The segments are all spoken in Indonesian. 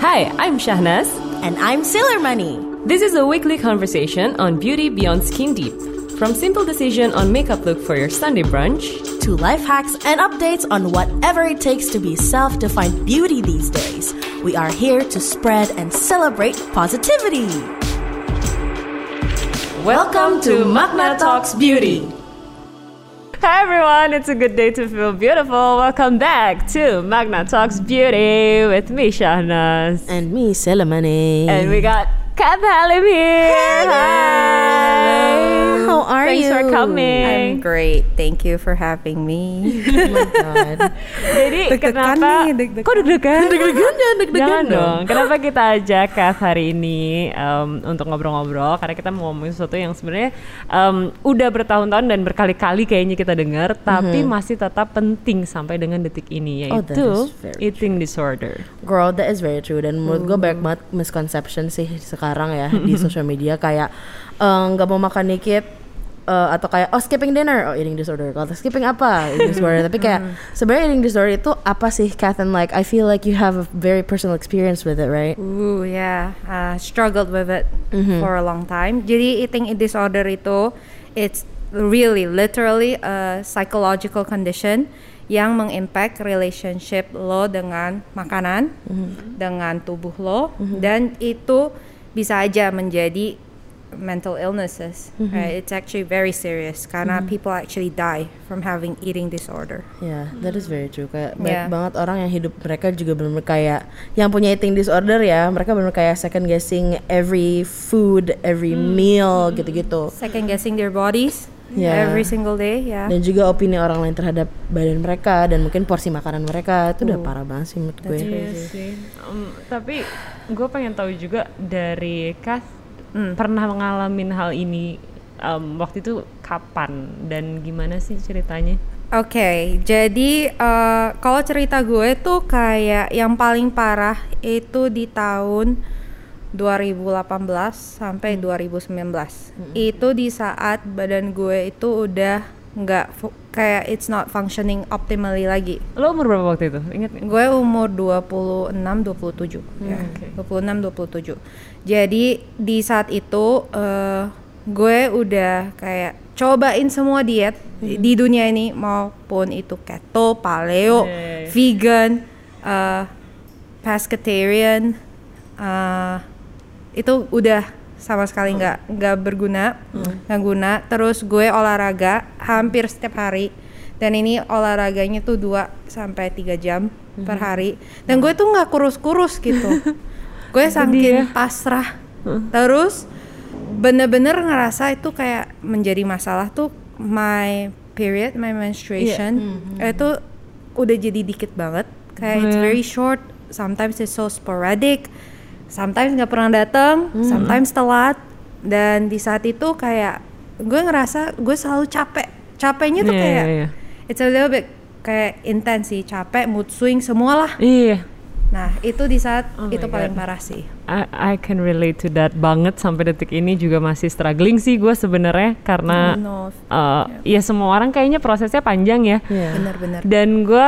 Hi, I'm Shahnaz. And I'm Sailor Money. This is a weekly conversation on beauty beyond skin deep. From simple decision on makeup look for your Sunday brunch To life hacks and updates on whatever it takes to be self defined beauty these days. We are here to spread and celebrate positivity. Welcome to Magna Talks Beauty. Hi everyone, it's a good day to feel beautiful. Welcome back to Magna Talks Beauty with me, Shahnaz. And me, Sailor And we got Kath Halim here. Hi. How are Thanks you? for coming. I'm great. Thank you for having me. Oh my god. Jadi Deg-degan kenapa? nih, deg-degan. Kok deg-degan? Deg-degan jangan deg-degan Jangan dong. dong. Kenapa kita ajak Kath hari ini em, untuk ngobrol-ngobrol? Karena kita mau ngomongin sesuatu yang sebenarnya em, udah bertahun-tahun dan berkali-kali kayaknya kita dengar, tapi masih tetap penting sampai dengan detik ini. Oh, yaitu very eating disorder. Girl, that is very true dan menurut gue banyak banget misconception sih sekarang ya di social media kayak eh, nggak mau makan dikit eh, atau kayak oh skipping dinner. Oh eating disorder. Kalau skipping apa? Eating disorder. Tapi kayak sebenarnya eating disorder itu apa sih and like I feel like you have a very personal experience with it right? Ooh, yeah. Uh, struggled with it for a long time. Jadi eating disorder itu it's really literally a psychological condition yang mengimpact relationship lo dengan makanan, dengan tubuh lo dan itu bisa aja menjadi mental illnesses. Right? It's actually very serious karena people actually die from having eating disorder. Yeah, that is very true. Kayak banyak Yeah. banget orang yang hidup mereka juga benar kayak yang punya eating disorder ya, mereka benar kayak second guessing every food, every meal gitu-gitu. Second guessing their bodies Yeah. every single day, yeah. Dan juga opini orang lain terhadap badan mereka dan mungkin porsi makanan mereka itu udah parah banget sih menurut gue. Iya sih. Em, tapi gue pengen tahu juga dari Kath pernah mengalami hal ini em, waktu itu kapan dan gimana sih ceritanya? Oke, jadi eh, kalau cerita gue tuh kayak yang paling parah itu di tahun 2018 sampai 2019. Itu di saat badan gue itu udah nggak kayak it's not functioning optimally lagi. Lo umur berapa waktu itu? Ingat? Gue umur 26 27 ya. 26 27. Jadi di saat itu eh, gue udah kayak cobain semua diet di dunia ini maupun itu keto, paleo, Yeah. vegan, eh pescatarian eh, itu udah sama sekali nggak nggak berguna nggak guna. Terus gue olahraga hampir setiap hari. Dan ini olahraganya tuh 2 sampai 3 jam per hari. Dan gue tuh nggak kurus-kurus gitu. Gue saking pasrah. Terus bener-bener ngerasa itu kayak menjadi masalah tuh my period my menstruation. Itu udah jadi dikit banget. Kayak it's very short. Sometimes it's so sporadic sometimes nggak pernah datang sometimes telat dan di saat itu kayak gue ngerasa gue selalu capek capeknya tuh Iya, kayak iya, iya. it's a little bit kayak intens sih capek mood swing semua lah Iya. nah itu di saat Oh itu paling God. parah sih I, I can relate to that banget sampai detik ini juga masih struggling sih gue sebenarnya karena uh, ya semua orang kayaknya prosesnya panjang ya. Iya. bener-bener Dan gue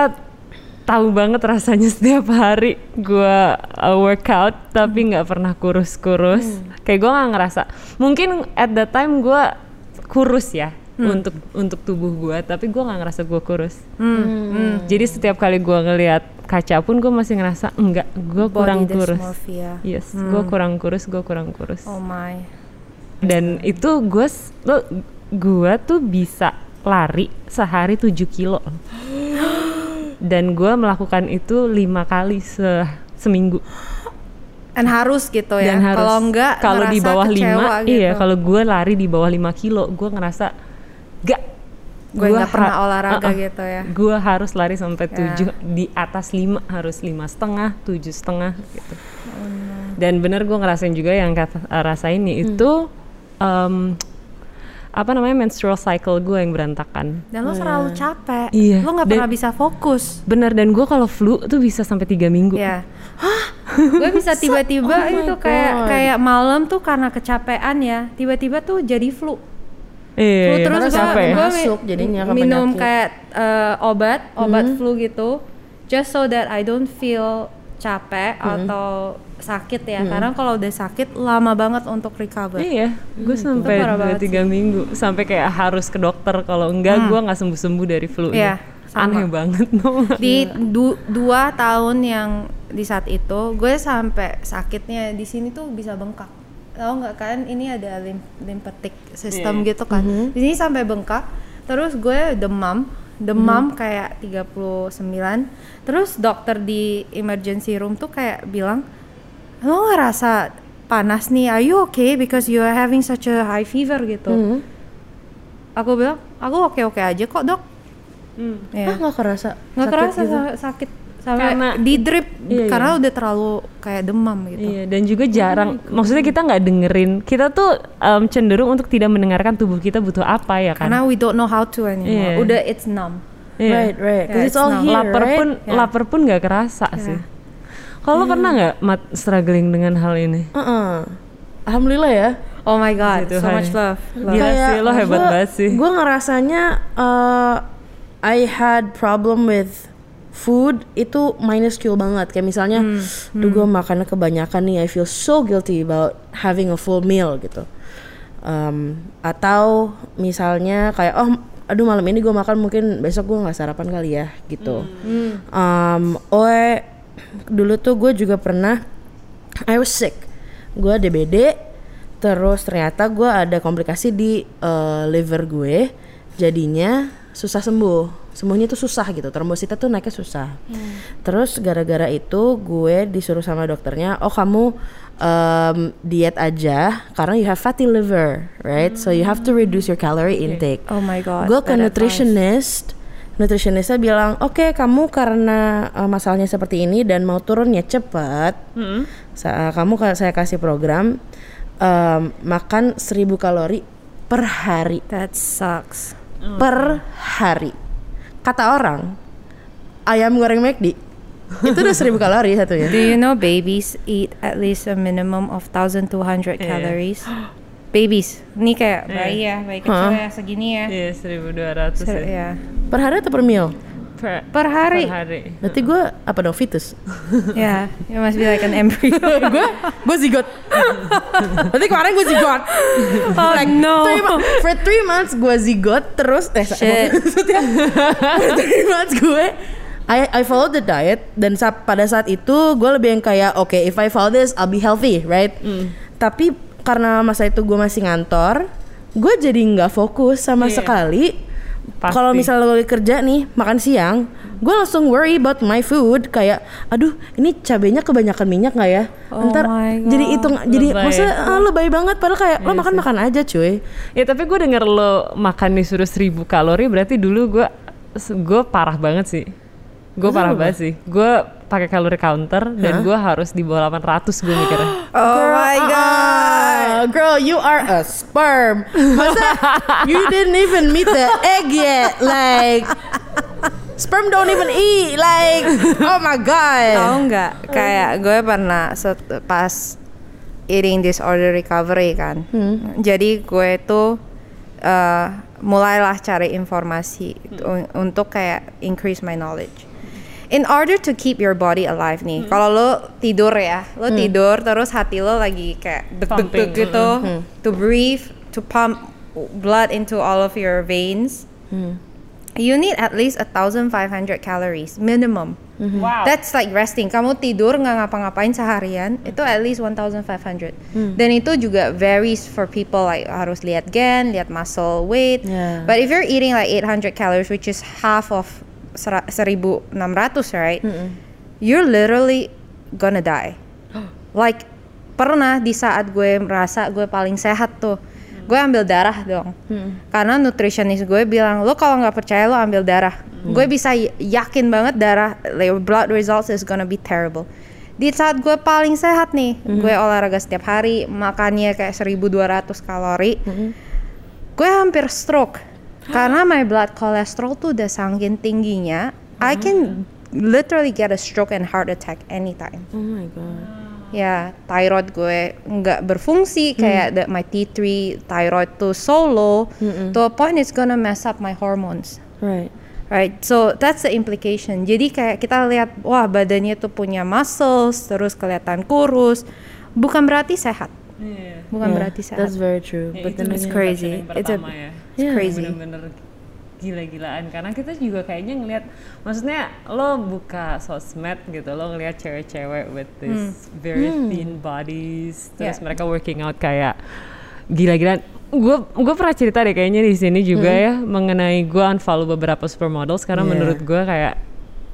tahu banget rasanya setiap hari gue uh, workout tapi nggak pernah kurus-kurus. Kayak gue nggak ngerasa. Mungkin at that time gue kurus ya untuk untuk tubuh gue, tapi gue nggak ngerasa gue kurus. Jadi setiap kali gue ngelihat kaca pun gue masih ngerasa enggak, gue kurang Body kurus. Yes, gue kurang kurus, gue kurang kurus. oh my Dan itu gue lo gue tuh bisa lari sehari 7 kilo. Dan gue melakukan itu lima kali se seminggu. dan harus gitu ya Dan kalau enggak kalau di bawah kecewa 5 gitu. iya kalau gue lari di bawah 5 kilo gue ngerasa gak Gue nggak pernah olahraga uh-uh, gitu ya. gue harus lari sampai Ya. 7 di atas 5 harus lima setengah tujuh setengah gitu Oh, dan bener gue ngerasain juga yang kata uh, rasain nih itu em, apa namanya menstrual cycle gue yang berantakan. Dan lo selalu capek. Iya, lo nggak pernah bisa fokus. Bener dan gue kalau flu tuh bisa sampai tiga minggu. Ya gue bisa tiba-tiba Oh itu kayak God. kayak malam tuh karena kecapean ya tiba-tiba tuh jadi flu. Iya, flu iya, terus karena gua, capek ya. gua Masuk jadinya ke minum penyakit. kayak eh, obat obat flu gitu just so that I don't feel capek atau sakit ya karena kalau udah sakit lama banget untuk recover Iya, gue sampai parah dua tiga minggu sampai kayak harus ke dokter kalau enggak gue nggak sembuh sembuh dari flu. Hmm. Iya, sama. aneh banget no. di du- dua tahun yang di saat itu gue sampai sakitnya di sini tuh bisa bengkak tahu nggak kan ini ada lim lymphatic system Iya. gitu kan di sini sampai bengkak terus gue demam demam kayak 39 terus dokter di emergency room tuh kayak bilang lo ngerasa panas nih are you okay because you are having such a high fever gitu Hmm. aku bilang aku oke oke aja kok dok Hmm. Iya. Ah nggak kerasa. nggak sakit kerasa gitu? sa- sakit sama Karena- di drip Iya, karena udah terlalu kayak demam gitu Iya, dan juga jarang. Maksudnya kita nggak dengerin. Kita tuh em, cenderung untuk tidak mendengarkan tubuh kita butuh apa ya kan. karena we don't know how to anymore Iya. udah it's numb Iya. Right, right. Yeah, it's all it's not- here, lapar right? pun Ya. lapar pun nggak kerasa sih. Kalau lo pernah nggak mat struggling dengan hal ini? Uh-uh. Alhamdulillah ya. oh my god so much love, love. Gila sih, lo hebat banget sih. Gue ngerasanya uh, I had problem with food itu minuscule banget. Kayak misalnya, Hmm, duh gue makannya kebanyakan nih, I feel so guilty about having a full meal gitu. Um, atau misalnya kayak oh aduh malam ini gue makan mungkin besok gue nggak sarapan kali ya gitu. Hmm. Um, or dulu tuh gue juga pernah I was sick. Gue DBD, terus ternyata gue ada komplikasi di eh, liver gue, jadinya susah sembuh. Sembuhnya tuh susah gitu, trombositnya tuh naiknya susah. Terus gara-gara itu gue disuruh sama dokternya, oh kamu em, diet aja karena you have fatty liver, right? So you have to reduce your calorie intake. Oh my god gue ke bad advice. nutritionist nutritionistnya bilang oke kamu karena uh, masalahnya seperti ini dan mau turunnya cepat sa- kamu ka- saya kasih program um, makan 1000 kalori per hari. That sucks. Per hari kata orang ayam goreng McD itu udah 1000 kalori satunya do you know babies eat at least a minimum of 1200 Iya. calories? Babies. Ini kayak bayi ya bayi kecil Hah? ya segini ya. Iya, 1200 Se- ya. ya per hari atau per meal Per, per hari? per hari. berarti gue apa dong? Fetus? Ya you must be like an embryo. Gue gue zigot. Berarti kemarin gue zigot. Oh no. Three for three months gue zigot terus eh Shit. maksudnya for three months gue I I follow the diet dan sa- pada saat itu gue lebih yang kayak oke if I follow this I'll be healthy right? Tapi karena masa itu gue masih ngantor gue jadi nggak fokus sama Iya. sekali Pasti. kalau misalnya gue kerja nih makan siang gue langsung worry about my food. Kayak aduh ini cabenya kebanyakan minyak nggak ya? Oh ntar my jadi God. hitung jadi maksudnya ah, lebay banget. Padahal kayak Iya lo makan makan aja cuy. Ya tapi gue denger lo makan disuruh 1000 kalori berarti dulu gue gue parah banget sih. Gue parah banget sih. Gue pakai kalori counter dan gue harus di bawah 800 gue mikirnya. oh my god Ah, girl, you are a sperm. Masa you didn't even meet the egg yet? Like sperm don't even eat. Like oh my god. Tahu nggak? Kayak gue pernah set- pas eating disorder recovery kan. Jadi gue tuh eh, mulailah cari informasi un- untuk kayak increase my knowledge. In order to keep your body alive nih, kalau lo tidur ya, lo tidur terus hati lo lagi kayak deg deg deg Pumping. gitu, to breathe, to pump blood into all of your veins. You need at least 1,500 calories minimum. Wow. That's like resting. Kamu tidur nggak ngapa-ngapain seharian, itu at least 1,500. Dan itu juga varies for people like harus lihat gain, lihat muscle weight. Yeah. But if you're eating like 800 calories, which is half of 1,600, right? You're literally gonna die. like pernah di saat gue merasa gue paling sehat tuh, gue ambil darah dong. Karena nutritionist gue bilang lo kalau nggak percaya lo ambil darah. Gue bisa yakin banget darah like, blood results is gonna be terrible. Di saat gue paling sehat nih, gue olahraga setiap hari, makannya kayak 1200 kalori, gue hampir stroke karena my blood cholesterol tuh udah sangkin tingginya. I can literally get a stroke and heart attack anytime Oh my god. ya thyroid gue nggak berfungsi kayak the, my T3 thyroid tuh so low to a point it's gonna mess up my hormones Right. right so that's the implication jadi kayak kita lihat wah badannya tuh punya muscles terus kelihatan kurus bukan berarti sehat Iya. bukan Yeah, berarti sehat That's very true. Ya, But then It's crazy. It's a- ya. It's Yeah. crazy bener-bener gila-gilaan karena kita juga kayaknya ngelihat maksudnya lo buka sosmed gitu lo ngelihat cewek-cewek with this very thin bodies terus Yeah. mereka working out kayak gila-gilaan gue gue pernah cerita deh kayaknya di sini juga ya mengenai gue unfollow beberapa supermodels karena Yeah. menurut gue kayak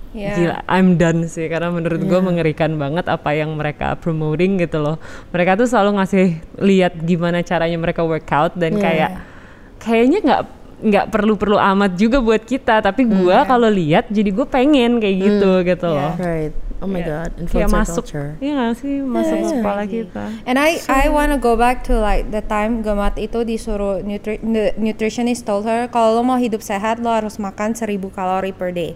Yeah. gila I'm done sih karena menurut gue mengerikan banget apa yang mereka promoting gitu loh mereka tuh selalu ngasih lihat gimana caranya mereka workout dan Yeah. kayak kayaknya nggak nggak perlu-perlu amat juga buat kita tapi gua kalau lihat jadi gue pengen kayak gitu gitu loh Right. Oh my Iya. god. kayak Influencer masuk culture. iya nggak sih masuk yeah. kepala Crazy. kita And I I wanna go back to like the time Gemat itu disuruh nutri the nutritionist told her kalau lo mau hidup sehat lo harus makan 1000 kalori per day.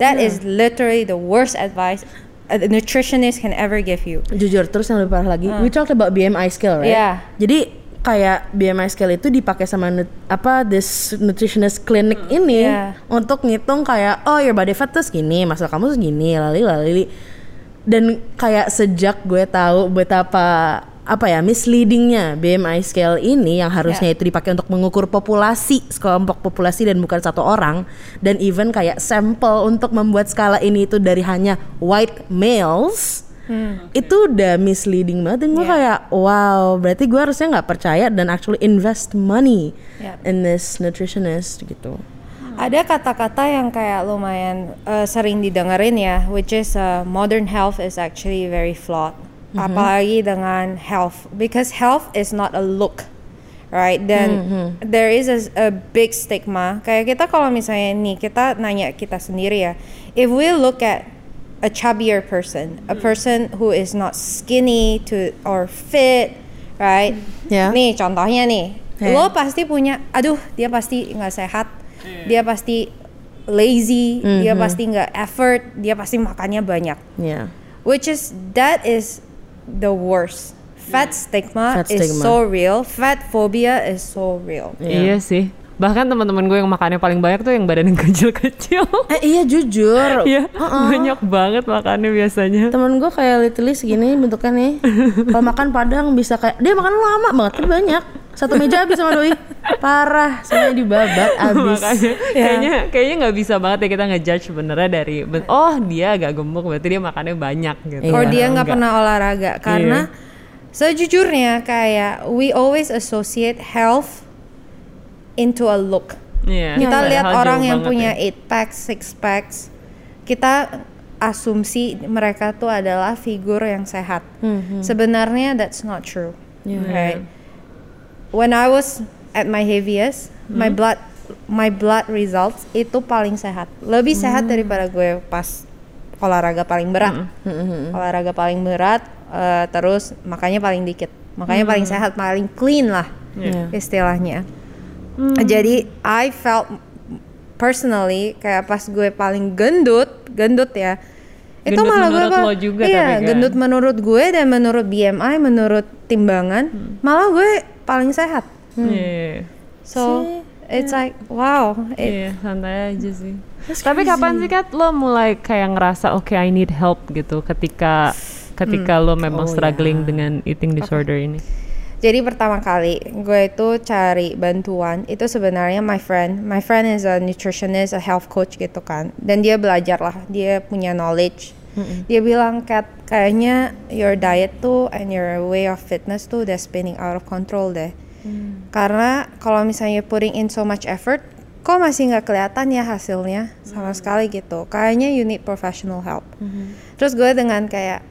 That is literally the worst advice a nutritionist can ever give you. Jujur, terus yang lebih parah lagi, we talked about BMI scale, right? Yeah. Jadi kayak BMI scale itu dipakai sama nut- apa this nutritionist clinic ini Yeah. untuk ngitung kayak oh your body fat tuh segini, masa kamu segini, lali lali. Dan kayak sejak gue tahu betapa apa ya misleadingnya BMI scale ini yang harusnya itu dipakai untuk mengukur populasi sekelompok populasi dan bukan satu orang dan even kayak sampel untuk membuat skala ini itu dari hanya white males itu udah misleading banget dan gue Yeah. kayak wow berarti gue harusnya nggak percaya dan actually invest money Yeah. in this nutritionist gitu Ada kata-kata yang kayak lumayan uh, sering didengerin ya, which is uh, modern health is actually very flawed. Apalagi dengan health, because health is not a look, right? Dan there is a, a big stigma. Kayak kita kalau misalnya nih kita nanya kita sendiri ya, if we look at a chubbier person, a person who is not skinny to or fit, right? Ya. Nih contohnya nih, Ya. lo pasti punya, aduh dia pasti nggak sehat, dia pasti lazy, dia pasti nggak effort, dia pasti makannya banyak. ya Which is that is the worst. Fat stigma Fat is stigma. so real. Fat phobia is so real. Iya. iya sih bahkan teman-teman gue yang makannya paling banyak tuh yang badan yang kecil-kecil. Eh iya jujur. Iya, banyak banget makannya biasanya. temen gue kayak literally segini bentukannya kalau makan padang bisa kayak dia makan lama banget tapi banyak. Satu meja habis sama doi. Parah semuanya dibabat habis. Makanya kayaknya kayaknya nggak bisa banget ya kita ngejudge sebenarnya dari oh dia agak gemuk berarti dia makannya banyak gitu. Iya. Or dia nggak Enggak. pernah olahraga. Karena sejujurnya kayak we always associate health into a look. Iya, Kita lihat orang yang punya ya. eight packs, six packs, kita asumsi mereka tuh adalah figur yang sehat. Mhm. Sebenarnya that's not true. Yeah. Right. When I was at my heaviest, Hmm. my blood my blood results itu paling sehat. Lebih sehat Hmm. daripada gue pas olahraga paling berat. Mhm. Olahraga paling berat eh, terus makanya paling dikit. Makanya paling Hmm. sehat, paling clean lah Iya. istilahnya. Hmm. Jadi I felt personally kayak pas gue paling gendut, gendut ya. itu Gendut malah gue lo juga iya, tapi kan? gendut menurut gue dan menurut BMI, menurut timbangan, malah gue paling sehat. Iya. So it's like wow, Iya, santai aja sih. Tapi kapan sih Kat lo mulai kayak ngerasa oke I need help gitu ketika ketika lo memang Oh, struggling ya. dengan eating disorder ini? Jadi pertama kali gue itu cari bantuan itu sebenarnya my friend, my friend is a nutritionist, a health coach gitu kan, dan dia belajar lah, dia punya knowledge. Dia bilang Kat, kayaknya your diet tuh and your way of fitness tuh udah spinning out of control deh. Karena kalau misalnya putting in so much effort, kok masih nggak kelihatan ya hasilnya sama sekali gitu. Kayaknya you need professional help. Terus gue dengan kayak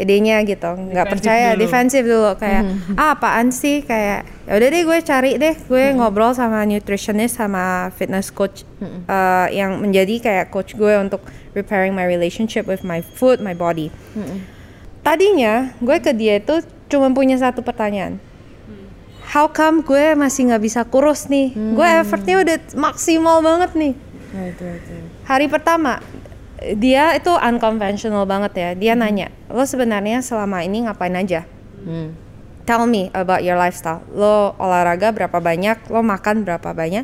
pedenya gitu. Nggak percaya dulu. defensif dulu. Kayak ah apaan sih? Kayak ya udah deh gue cari deh. Gue ngobrol sama nutritionist sama fitness coach eh, yang menjadi kayak coach gue untuk repairing my relationship with my food my body. Tadinya gue ke dia itu cuma punya satu pertanyaan. How come gue masih nggak bisa kurus nih? Gue effortnya udah maksimal banget nih. Right, right, right. hari pertama dia itu unconventional banget ya. Dia nanya lo sebenarnya selama ini ngapain aja? Hmm. tell me about your lifestyle. Lo olahraga berapa banyak? Lo makan berapa banyak?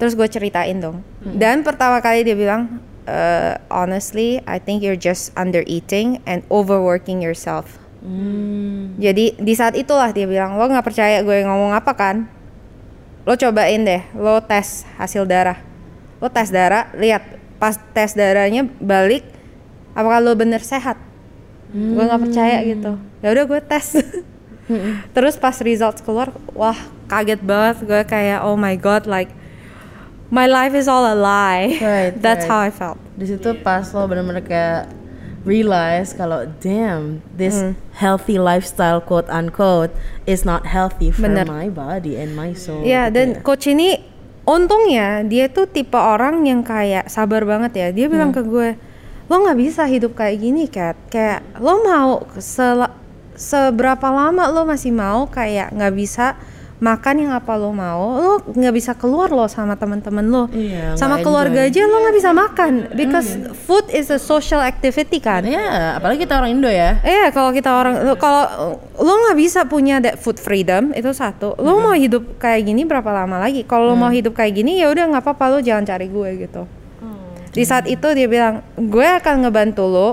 Terus gue ceritain dong. Dan pertama kali dia bilang "Uh, honestly I think you're just under eating and overworking yourself. Hmm. jadi di saat itulah dia bilang lo nggak percaya gue ngomong apa kan? Lo cobain deh lo tes hasil darah. Lo tes darah lihat pas tes darahnya balik apakah lo bener sehat gue nggak percaya gitu ya udah gue tes terus pas results keluar wah kaget banget gue kayak oh my god like my life is all a lie Right, that's right. how I felt Di situ pas lo bener-bener kayak realize kalau damn this Hmm. healthy lifestyle quote unquote is not healthy for Bener. my body and my soul. Iya gitu dan ya. coach ini untungnya dia tuh tipe orang yang kayak sabar banget ya. Dia bilang Hmm. ke gue, lo nggak bisa hidup kayak gini kat. Kayak lo mau sel- seberapa lama lo masih mau kayak nggak bisa makan yang apa lo mau. Lo nggak bisa keluar lo sama teman-teman lo. Iya, sama keluarga enjoy. aja lo nggak bisa makan because food is a social activity kan. Iya, apalagi kita orang Indo ya. Iya, kalau kita orang kalau lo nggak bisa punya that food freedom itu satu. Lo mau hidup kayak gini berapa lama lagi? Kalau lo mau hidup kayak gini ya udah nggak apa-apa lo jangan cari gue gitu. Di saat itu dia bilang, gue akan ngebantu lo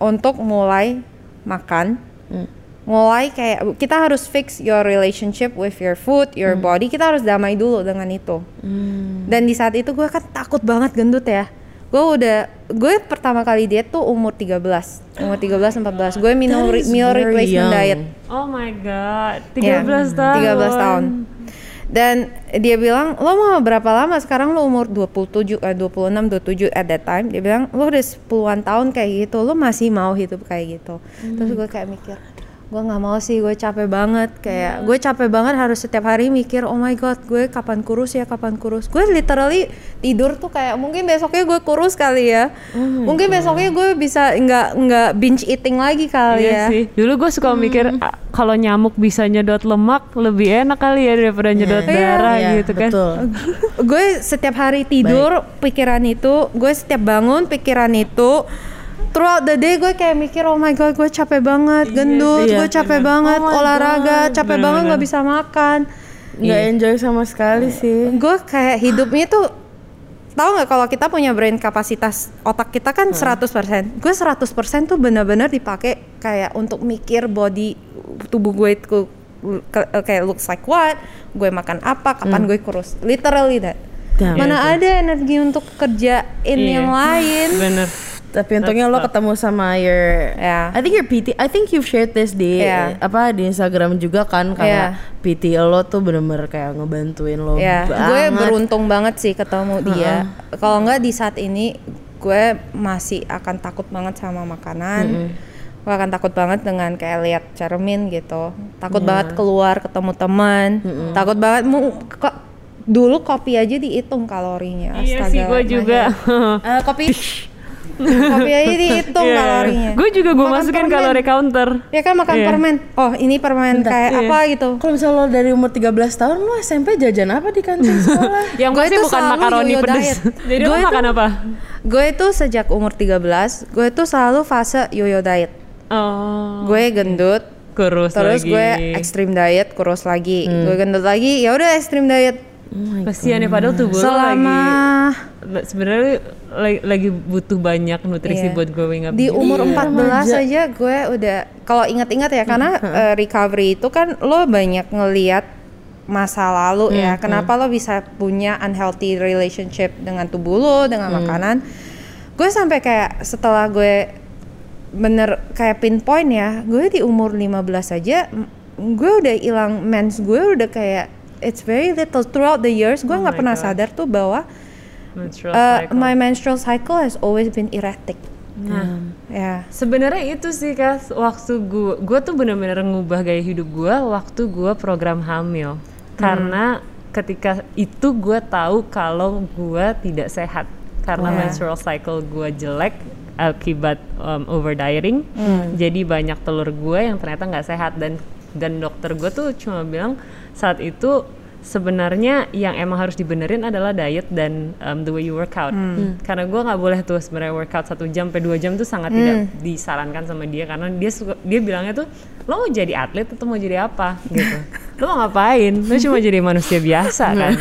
untuk mulai makan. Mulai kayak kita harus fix your relationship with your food, your body. Kita harus damai dulu dengan itu. Dan di saat itu gue kan takut banget gendut ya. Gue udah gue pertama kali diet tuh umur 13. Umur 13 14. Gue minum re- meal replacement young. diet. Oh my god, 13 Iya, tahun. 13 tahun. Dan dia bilang, "Lo mau berapa lama? Sekarang lo umur 27 eh 26 27 at that time." Dia bilang, "Lo udah 10-an tahun kayak gitu, lo masih mau hidup kayak gitu." Terus gue kayak mikir, gue nggak mau sih, gue capek banget kayak gue capek banget harus setiap hari mikir, "Oh my god, gue kapan kurus ya, kapan kurus." Gue literally tidur tuh kayak mungkin besoknya gue kurus kali ya. mungkin besoknya gue bisa nggak nggak binge eating lagi kali Iya ya. sih. Dulu gue suka mikir "Ah, kalau nyamuk bisa nyedot lemak lebih enak kali ya daripada nyedot darah Iya, gitu kan. Betul. gue setiap hari tidur pikiran itu gue setiap bangun pikiran itu throughout the day gue kayak mikir oh my god gue capek banget gendut iya, gue capek banget Oh my olahraga God, capek banget nggak bisa makan. Nggak enjoy sama sekali sih. gue kayak hidupnya tuh tahu nggak kalau kita punya brain kapasitas otak kita kan 100% gue 100% tuh benar-benar dipakai kayak untuk mikir body tubuh gue itu kayak looks like what gue makan apa kapan gue kurus. Literally that. Damn. mana ada energi untuk kerjain Iya. yang lain. Bener. Tapi untungnya lo ketemu sama your Ya. I think your PT I think you've shared this di Ya. apa di Instagram juga kan kayak Ya. PT lo tuh bener-bener kayak ngebantuin lo ya gue beruntung banget sih ketemu dia. Kalau nggak di saat ini gue masih akan takut banget sama makanan. Gue akan takut banget dengan kayak lihat cermin gitu. Takut banget keluar ketemu teman. Takut banget mu kok dulu kopi aja dihitung kalorinya. Iya sih gue Astaga, juga. Eh, kopi kopi aja dihitung Iya. kalorinya Gue juga gue masukin permen. kalori counter. ya kan makan Iya. permen oh ini permen kayak Iya. apa gitu Kalau misalnya lo dari umur 13 tahun lo SMP jajan apa di kantin sekolah? Yang Gue pasti itu bukan makaroni yo-yo pedes. diet. Jadi lo Gue makan itu- apa? gue itu sejak umur 13 gue itu selalu fase yo-yo diet Oh, gue gendut kurus terus lagi. gue ekstrim diet kurus lagi gue gendut lagi ya udah ekstrim diet Kasihan ya padahal tubuh lo selama lagi sebenarnya lagi, lagi butuh banyak nutrisi Iya. buat growing up. di gitu. umur Iya, 14 remaja. aja gue udah kalau ingat-ingat ya karena eh, recovery itu kan lo banyak ngeliat masa lalu ya kenapa lo bisa punya unhealthy relationship dengan tubuh lo dengan makanan gue sampai kayak setelah gue bener kayak pinpoint ya gue di umur 15 aja gue udah hilang mens gue udah kayak it's very little. Throughout the years gue Oh nggak my pernah God. sadar tuh bahwa Menstrual uh, cycle. my menstrual cycle has always been erratic. Nah, ya. sebenarnya itu sih kas waktu gue gue tuh bener-bener ngubah gaya hidup gue waktu gue program hamil. Karena ketika itu gue tahu kalau gue tidak sehat. Karena Yeah. menstrual cycle gue jelek akibat um, over dieting jadi banyak telur gue yang ternyata nggak sehat. Dan dan dokter gue tuh cuma bilang saat itu sebenarnya yang emang harus dibenerin adalah diet dan um, the way you work out. Karena gue nggak boleh tuh sebenarnya workout satu jam sampai dua jam tuh sangat tidak disarankan sama dia. Karena dia suka, dia bilangnya tuh lo mau jadi atlet atau mau jadi apa? Gitu. Lo mau ngapain? Lo cuma jadi manusia biasa kan?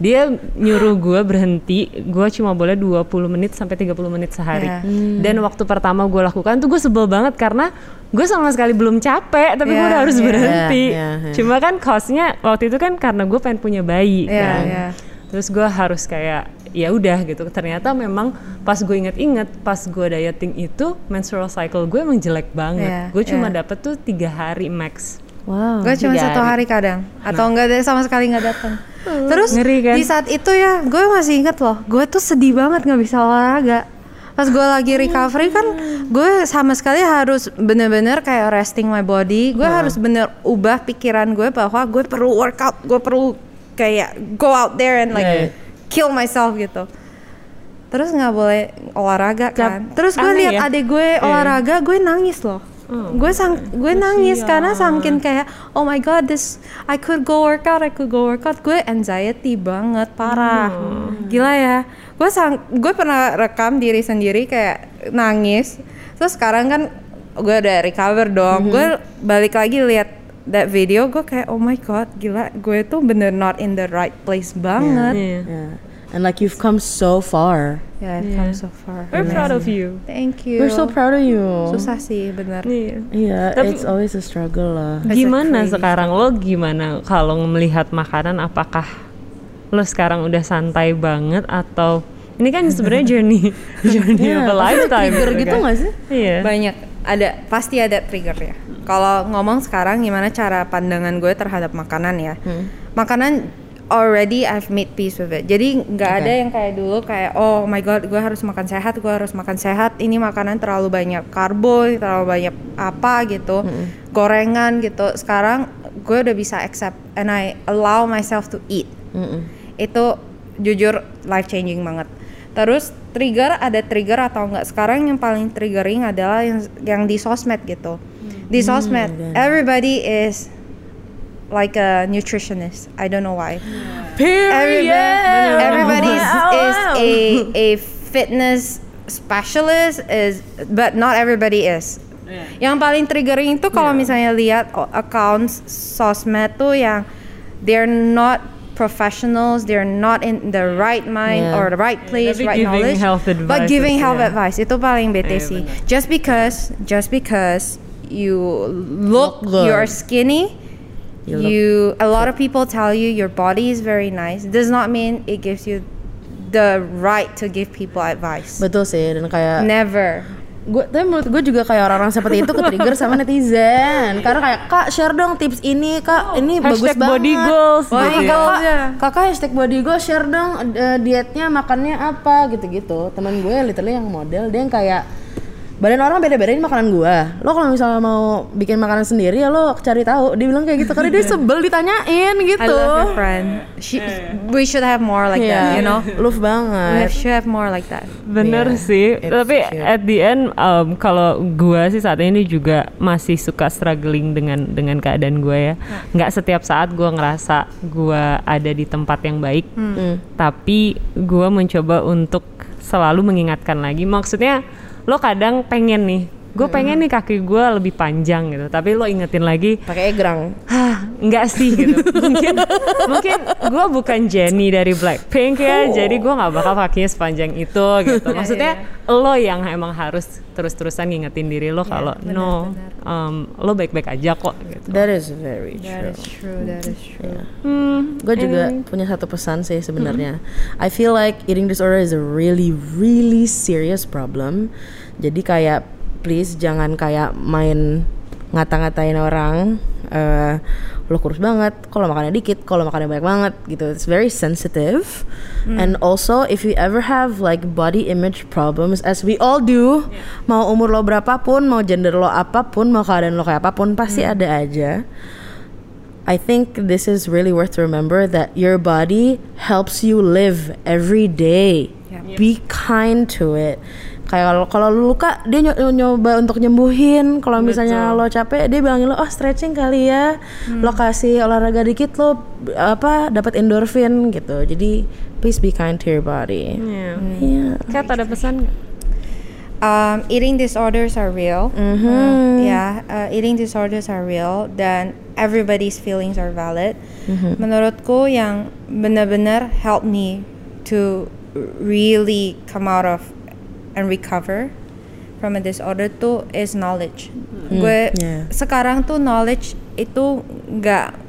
Dia nyuruh gue berhenti gue cuma boleh 20 menit sampai 30 menit sehari. Iya. dan waktu pertama gue lakukan tuh gue sebel banget karena gue sama sekali belum capek tapi gue Iya, udah harus iya. berhenti Iya, iya, iya. cuma kan costnya waktu itu kan karena gue pengen punya bayi Iya, kan iya. terus gue harus kayak ya udah gitu ternyata memang pas gue inget-inget pas gue dieting itu menstrual cycle gue emang jelek banget Iya, gue cuma iya. dapet tuh tiga hari max Wow. gue cuma satu hari kadang atau enggak deh sama sekali nggak datang terus Ngeri kan? di saat itu ya gue masih inget loh gue tuh sedih banget nggak bisa olahraga pas gue lagi recovery kan gue sama sekali harus bener-bener kayak resting my body. Gue harus bener ubah pikiran gue bahwa gue perlu workout gue perlu kayak go out there and like Yeah. kill myself gitu. Terus nggak boleh olahraga kan. Terus gue lihat ya? adik gue olahraga gue nangis loh. Gue sang gue nangis karena sangkin kayak oh my god this I could go workout I could go workout. Gue anxiety banget parah. Gila ya gue sang gue pernah rekam diri sendiri kayak nangis terus sekarang kan gue udah recover dong gue balik lagi lihat that video gue kayak oh my god gila gue tuh bener not in the right place banget Iya. Yeah. And like you've come so far. yeah, I've come so far We're proud of you thank you We're so proud of you. susah sih bener Iya. Iya, Tapi- it's always a struggle lah. Gimana sekarang lo gimana kalau melihat makanan apakah lo sekarang udah santai banget atau ini kan sebenarnya journey journey Iya, of a lifetime trigger gitu kan? nggak sih? Iya. banyak. Ada pasti ada triggernya kalau ngomong sekarang gimana cara pandangan gue terhadap makanan ya? Makanan already I've made peace with it. Jadi nggak ada yang kayak dulu kayak oh my god gue harus makan sehat gue harus makan sehat. Ini makanan terlalu banyak karbo terlalu banyak apa gitu gorengan gitu. Sekarang gue udah bisa accept and I allow myself to eat. Mm-mm. Itu jujur life changing banget. Terus trigger ada trigger atau enggak? Sekarang yang paling triggering adalah yang yang di sosmed gitu. Di sosmed everybody is like a nutritionist. I don't know why. Everybody, everybody is, is a a fitness specialist is but not everybody is. Yang paling triggering itu kalau misalnya lihat accounts sosmed tuh yang they're not professionals, they're not in the right mind Yeah. or the right place, tapi right giving knowledge, health but giving health ya. advice itu paling bete Iya, sih. benar. Just because, just because you look, Look you're skinny, You you, a lot of people tell you your body is very nice. Does not mean it gives you the right to give people advice. Betul sih dan kayak Never. Gue tapi menurut gue juga kayak orang-orang seperti itu ke trigger sama netizen karena kayak kak share dong tips ini kak ini bagus banget body goals Body gitu ya. goals, Kakak- ya. kakak hashtag body goals share dong eh, dietnya makannya apa gitu-gitu teman gue literally yang model dia yang kayak badan orang beda-bedain makanan gue lo kalau misalnya mau bikin makanan sendiri ya lo cari tahu dia bilang kayak gitu karena dia sebel ditanyain I gitu love your friend. She, we should have more like that, you know. love We banget should have more like that. Bener Iya, sih, it's tapi cute. at the end um, kalau gua sih saat ini juga masih suka struggling dengan dengan keadaan gue ya. Nggak setiap saat gua ngerasa gua ada di tempat yang baik, Hmm. tapi gua mencoba untuk selalu mengingatkan lagi. Maksudnya lo kadang pengen nih, gue pengen nih kaki gua lebih panjang gitu, tapi lo ingetin lagi pakai egrang enggak sih gitu. mungkin mungkin gue bukan Jenny dari Blackpink ya, jadi gue nggak bakal kakinya sepanjang itu gitu. Maksudnya lo yang emang harus terus-terusan ngingetin diri lo kalau no, um, lo baik-baik aja kok gitu. that is very That true is true. That is true. Hmm, gue juga punya satu pesan sih sebenarnya. I feel like eating disorder is a really really serious problem. Jadi kayak please jangan kayak main ngata-ngatain orang. eh lo kurus banget, kalau makannya dikit, kalau makannya banyak banget gitu. It's very sensitive. And also if you ever have like body image problems as we all do, mau umur lo berapapun, mau gender lo apa pun, mau keadaan lo kayak apa pun pasti ada aja. I think this is really worth to remember that your body helps you live every day. Yep. Be kind to it. Kayak kalau kalau lu luka dia nyo- nyoba untuk nyembuhin. Kalau misalnya lo capek dia bilangin lo oh stretching kali ya. Lo kasih olahraga dikit lo apa dapat endorfin gitu. Jadi please be kind to your body. Iya. Iya. Kat ada pesan um, eating disorders are real. Mm-hmm. Uh, yeah, uh, eating disorders are real dan everybody's feelings are valid. Mm-hmm. Menurutku yang benar-benar help me to really come out of and recover from a disorder tuh is knowledge. Gue yeah. sekarang tuh knowledge itu nggak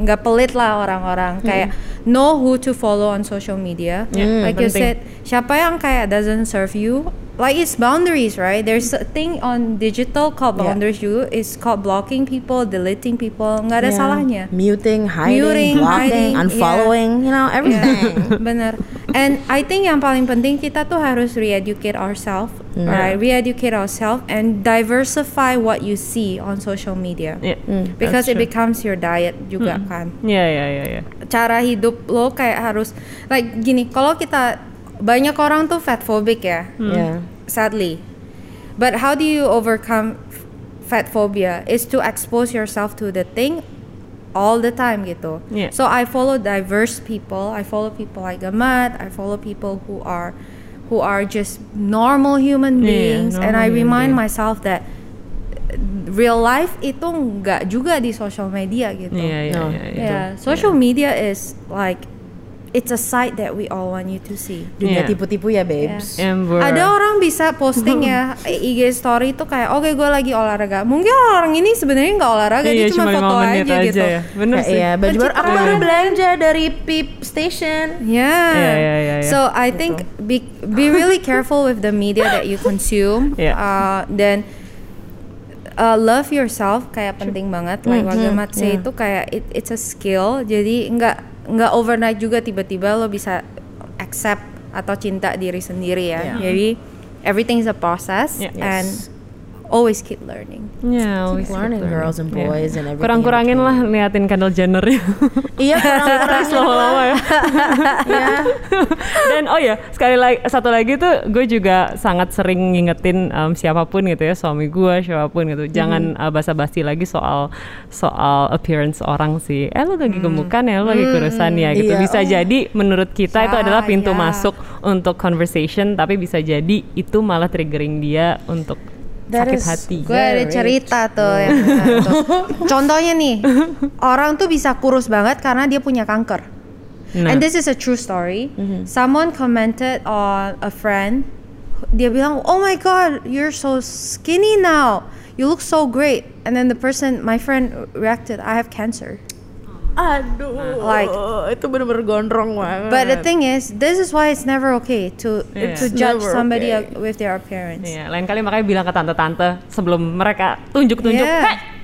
nggak pelit lah orang-orang kayak know who to follow on social media Yeah, like you penting. said siapa yang kayak doesn't serve you like it's boundaries right there's a thing on digital called Yeah. boundaries you it's called blocking people deleting people nggak ada Yeah. salahnya Muting, hiding, Muting, blocking, hiding, unfollowing, you know, everything. Bener. And I think yang paling penting kita tuh harus re-educate ourselves, right? Re-educate ourselves and diversify what you see on social media. Iya. Because that's it true. becomes your diet juga kan. Iya iya iya iya. Cara hidup lo kayak harus like gini, kalau kita banyak orang tuh fat phobic ya. Yeah. Sadly. But how do you overcome f- fat phobia? Is to expose yourself to the thing all the time gitu. Yeah. So I follow diverse people. I follow people like Gamat. I follow people who are who are just normal human Yeah, beings and normal I human remind being. myself that real life itu nggak juga di social media gitu. Iya iya No. iya. iya. Yeah, social media is like it's a site that we all want you to see. Dunia Yeah. tipu-tipu ya, babes. We're- Ada orang bisa posting ya IG story itu kayak oke gue lagi olahraga. Mungkin orang ini sebenarnya nggak olahraga Iya, dia cuma lima foto menit aja, gitu. ya. Bener Kayak sih. iya, baju baru aku baru belanja dari Peep Station. Yeah. Iya, iya, iya, iya. So I think be be really careful with the media that you consume. Iya. Uh, dan uh, love yourself kayak penting banget. Like Hmm, Wagamat say itu kayak it, it's a skill. Jadi nggak nggak overnight juga tiba-tiba lo bisa accept atau cinta diri sendiri ya. Yeah. Jadi everything is a process Yeah. and Yes. Always keep learning. Yeah, always Keep learning, keep girls and Yeah. boys and everything in Kurang-kurangin lah liatin Kendall Jenner ya. Iya, kurang-kurangin. lama-lama ya. Iya. Dan oh ya, sekali lagi satu lagi tuh gue juga sangat sering ngingetin em, siapa pun gitu ya, suami gue, siapa pun gitu. Jangan uh, basa-basi lagi soal soal appearance orang sih. Eh lu lagi gemukan ya, lu lagi kurusan ya gitu. Iya. Bisa Oh. jadi menurut kita itu Ya, adalah pintu ya. masuk untuk conversation, tapi bisa jadi itu malah triggering dia untuk sakit hati. Gue ada cerita tuh yang tuh. Contohnya nih, orang tuh bisa kurus banget karena dia punya kanker. Nah. And this is a true story. Someone commented on a friend. Dia bilang, "Oh my god, you're so skinny now. You look so great." And then the person, my friend reacted, "I have cancer." Aduh, Like- itu bener-bener gondrong banget. But the thing is, this is why it's never okay to Yeah. to judge never somebody okay. with their appearance. Iya, lain kali makanya bilang ke tante-tante sebelum mereka tunjuk-tunjuk, Yeah. "Heh, heh, heh."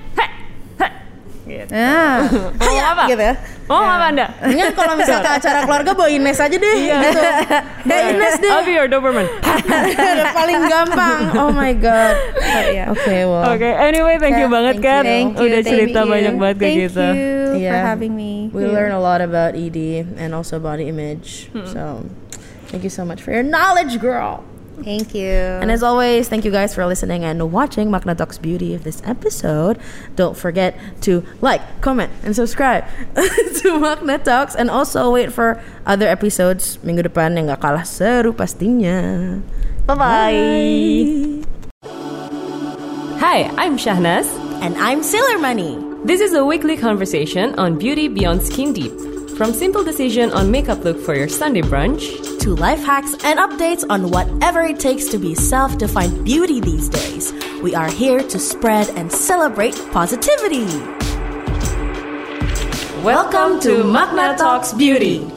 Gitu. Yeah. Mau apa? gitu ya. Mau apa Anda? Mendingan kalau misal ke acara keluarga bawa Ines aja deh. Iya. gitu. Bawa Ines deh. I'll be your Doberman. Udah paling gampang. Oh my god. But yeah. Oke, well. Oke, anyway, thank you Yeah, banget thank Kat. you. Thank you. Udah thank cerita you. banyak banget kayak Thank gitu. you for Yeah. having me. We learn a lot about ED and also body image. So, thank you so much for your knowledge, girl. Thank you. And as always, thank you guys for listening and watching Magna Talks Beauty of this episode. Don't forget to like, comment, and subscribe to Magna Talks and also wait for other episodes minggu depan yang gak kalah seru pastinya. Bye-bye. Hi, I'm Shahnaz. And I'm Sailor Money. This is a weekly conversation on beauty beyond skin deep. From simple decision on makeup look for your Sunday brunch To life hacks and updates on whatever it takes to be self defined beauty these days. We are here to spread and celebrate positivity. Welcome to Magna Talks Beauty.